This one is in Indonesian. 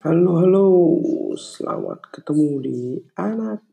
Halo halo, selamat ketemu di Anak